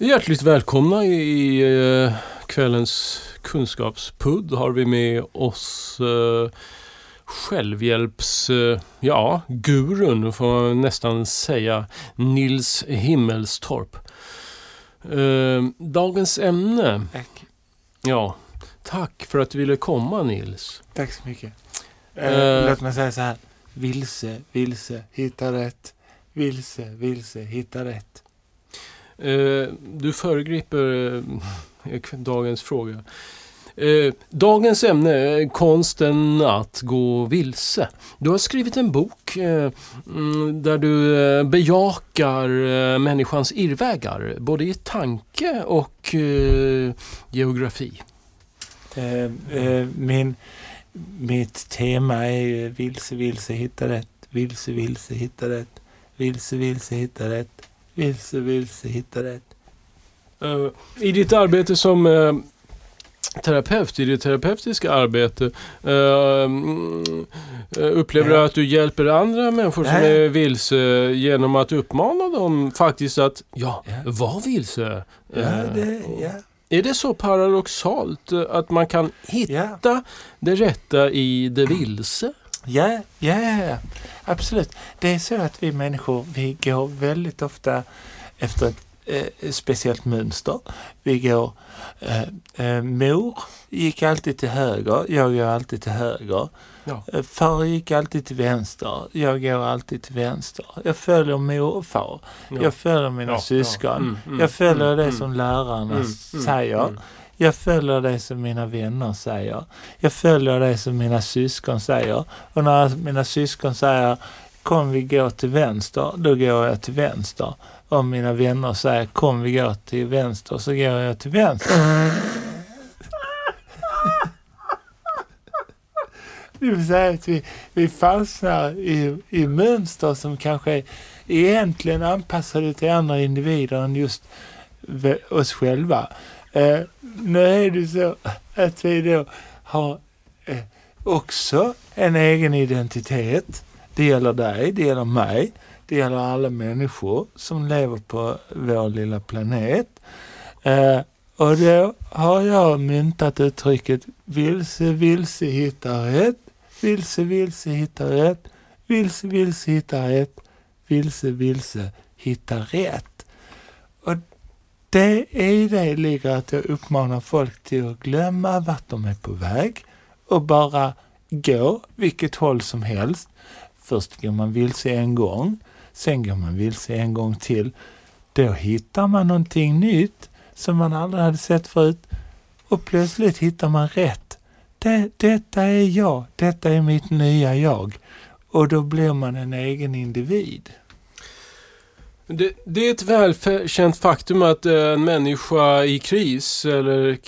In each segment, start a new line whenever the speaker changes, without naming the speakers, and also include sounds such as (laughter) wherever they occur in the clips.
Hjärtligt välkomna i eh, kvällens kunskapspudd har vi med oss eh, självhjälps, eh, ja, gurun får man nästan säga, Nils Himmelstorp. Eh, dagens ämne,
Tack.
ja, tack för att du ville komma Nils.
Tack så mycket.
Eh.
Eh, låt mig säga så här. Vilse, vilse, hitta rätt. Vilse, vilse, hitta rätt.
Eh, du föregriper eh, (laughs) dagens fråga. Eh, dagens ämne är konsten att gå vilse. Du har skrivit en bok eh, mm, där du eh, bejakar eh, människans irrvägar, både i tanke och eh, geografi.
Eh, eh, min, mitt tema är vilse, vilse, hitta rätt. Vilse, vilse, hitta rätt. Vilse, vilse, hitta rätt. Vilse, vilse, hitta rätt.
Eh, I ditt arbete som eh, terapeut, i ditt terapeutiska arbete, eh, upplever du att du hjälper andra människor som är vilse genom att uppmana dem faktiskt att, ja, var vilse.
Ja, det, ja,
Är det så paradoxalt att man kan hitta det rätta i det (clears throat) vilse?
Ja, ja, absolut. Det är så att vi människor, vi går väldigt ofta efter ett eh, speciellt mönster. Vi går, eh, eh, mor gick alltid till höger, jag går alltid till höger.
Ja.
Eh, Far gick alltid till vänster, jag går alltid till vänster. Jag följer mor och far,
Ja.
jag följer mina
Ja,
syskon.
ja. Mm, mm,
jag följer
mm,
det
mm,
som lärarna
mm, mm,
säger. Jag följer det som mina vänner säger. Jag följer det som mina syskon säger. Och när mina syskon säger kom vi gå till vänster, då går jag till vänster. Om mina vänner säger kom vi gå till vänster, så går jag till vänster. Det vill säga att vi, vi fastnar i, i mönster som kanske är egentligen anpassade till andra individer än just oss själva. Eh, nu är det så att vi då har eh, också en egen identitet. Det gäller dig, det gäller mig, det gäller alla människor som lever på vår lilla planet. Eh, och då har jag myntat uttrycket vilse, vilse, hitta rätt. Vilse, vilse, hitta rätt. Vilse, vilse, hitta rätt. Vilse, vilse, hitta rätt. Och det i det ligger att jag uppmanar folk till att glömma vart de är på väg och bara gå vilket håll som helst. Först går man vilse en gång, sen går man vilse en gång till. Då hittar man någonting nytt som man aldrig hade sett förut och plötsligt hittar man rätt. Det, detta är jag, detta är mitt nya jag. Och då blir man en egen individ.
Det, det är ett välkänt faktum att eh, en människa i kris, eller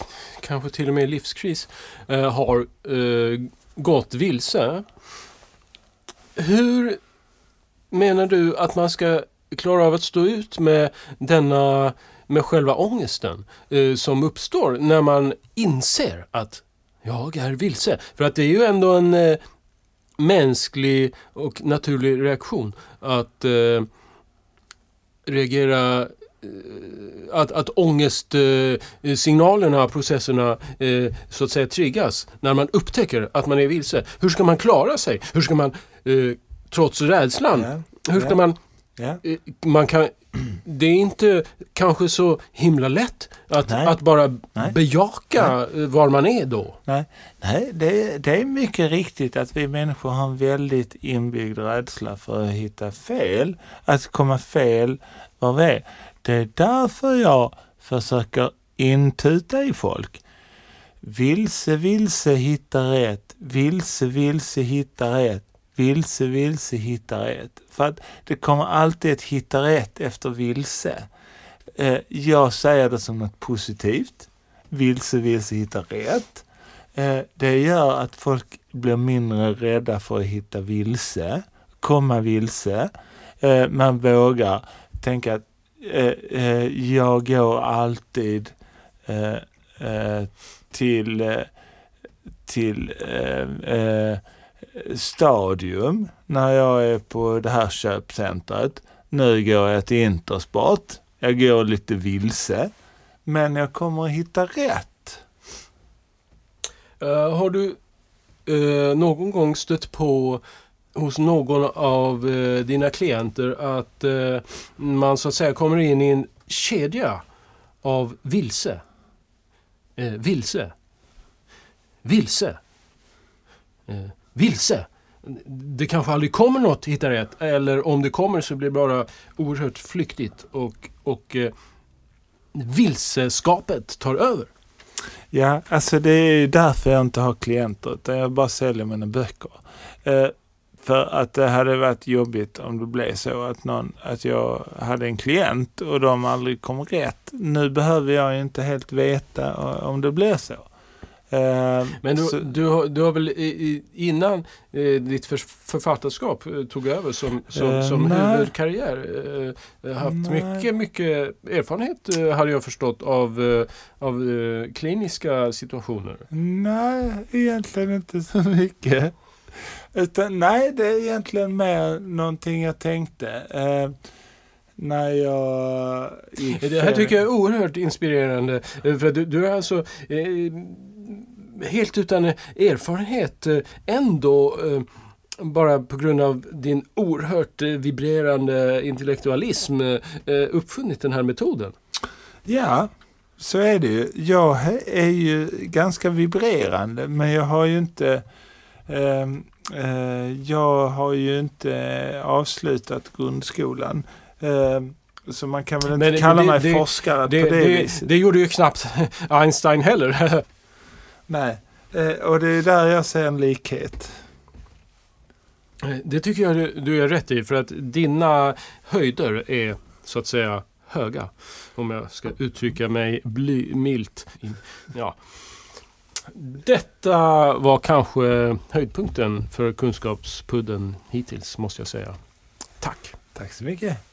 kanske till och med livskris, eh, har eh, gått vilse. Hur menar du att man ska klara av att stå ut med denna, med själva ångesten eh, som uppstår när man inser att jag är vilse? För att det är ju ändå en eh, mänsklig och naturlig reaktion att eh, reagera eh, att, att ångestsignalerna, processerna eh, så att säga triggas när man upptäcker att man är vilse. Hur ska man klara sig? Hur ska man, eh, trots rädslan, hur ska man, man kan, det är inte kanske så himla lätt att,
Nej.
att bara
Nej.
bejaka eh, var man är då.
Nej, nej det, det är mycket riktigt att vi människor har en väldigt inbyggd rädsla för att hitta fel, att komma fel var vi är. Det är därför jag försöker intuta i folk. Vilse, vilse, hitta rätt. Vilse, vilse, hitta rätt. Vilse, vilse, hitta rätt. För att det kommer alltid ett hitta rätt efter vilse. Eh, jag säger det som något positivt. Vilse, vilse, hitta rätt. Eh, det gör att folk blir mindre rädda för att hitta vilse, komma vilse. Eh, man vågar tänka att jag går alltid till, till eh, eh, Stadium när jag är på det här köpcentret. Nu går jag till Intersport. jag går lite vilse. Men jag kommer att hitta rätt.
Uh, har du uh, någon gång stött på hos någon av uh, dina klienter att man så att säga kommer in i en kedja av vilse? Vilse. Vilse. Vilse. Det kanske aldrig kommer något hitta rätt eller om det kommer så blir det bara oerhört flyktigt och, och eh, vilseskapet tar över.
Ja, alltså det är ju därför jag inte har klienter, utan jag bara säljer mina böcker. Eh, för att det hade varit jobbigt om det blev så att, någon, att jag hade en klient och de aldrig kom rätt. Nu behöver jag ju inte helt veta eh, om det blir så. Eh,
Men du,
så-
du, har, du har väl innan eh, ditt för, författarskap eh, tog över som, som, som
nej.
huvudkarriär haft
Nej.
mycket, mycket erfarenhet eh, hade jag förstått av, av kliniska situationer.
Nej, egentligen inte så (laughs) mycket. Utan, nej, det är egentligen mer någonting jag tänkte. Eh, när jag gick
Det här tycker jag är oerhört inspirerande. För du, du är alltså eh, helt utan erfarenhet eh, ändå eh, bara på grund av din oerhört eh, vibrerande intellektualism eh, eh, uppfunnit den här metoden.
Ja, så är det ju. Jag är ju ganska vibrerande, men jag har ju inte ehm, eh, jag har ju inte avslutat grundskolan. Ehm, så man kan väl inte
Men
kalla
det-
mig
det-
forskare
Det,
på det,
det,
viset.
det gjorde ju knappt Einstein heller. (laughs)
Nej, eh, och det är där jag ser en likhet.
Det tycker jag du, du är rätt i för att dina höjder är så att säga höga. Om jag ska uttrycka mig bly, milt. Ja. Detta var kanske höjdpunkten för Kunskapspudden hittills måste jag säga. Tack!
Tack så mycket.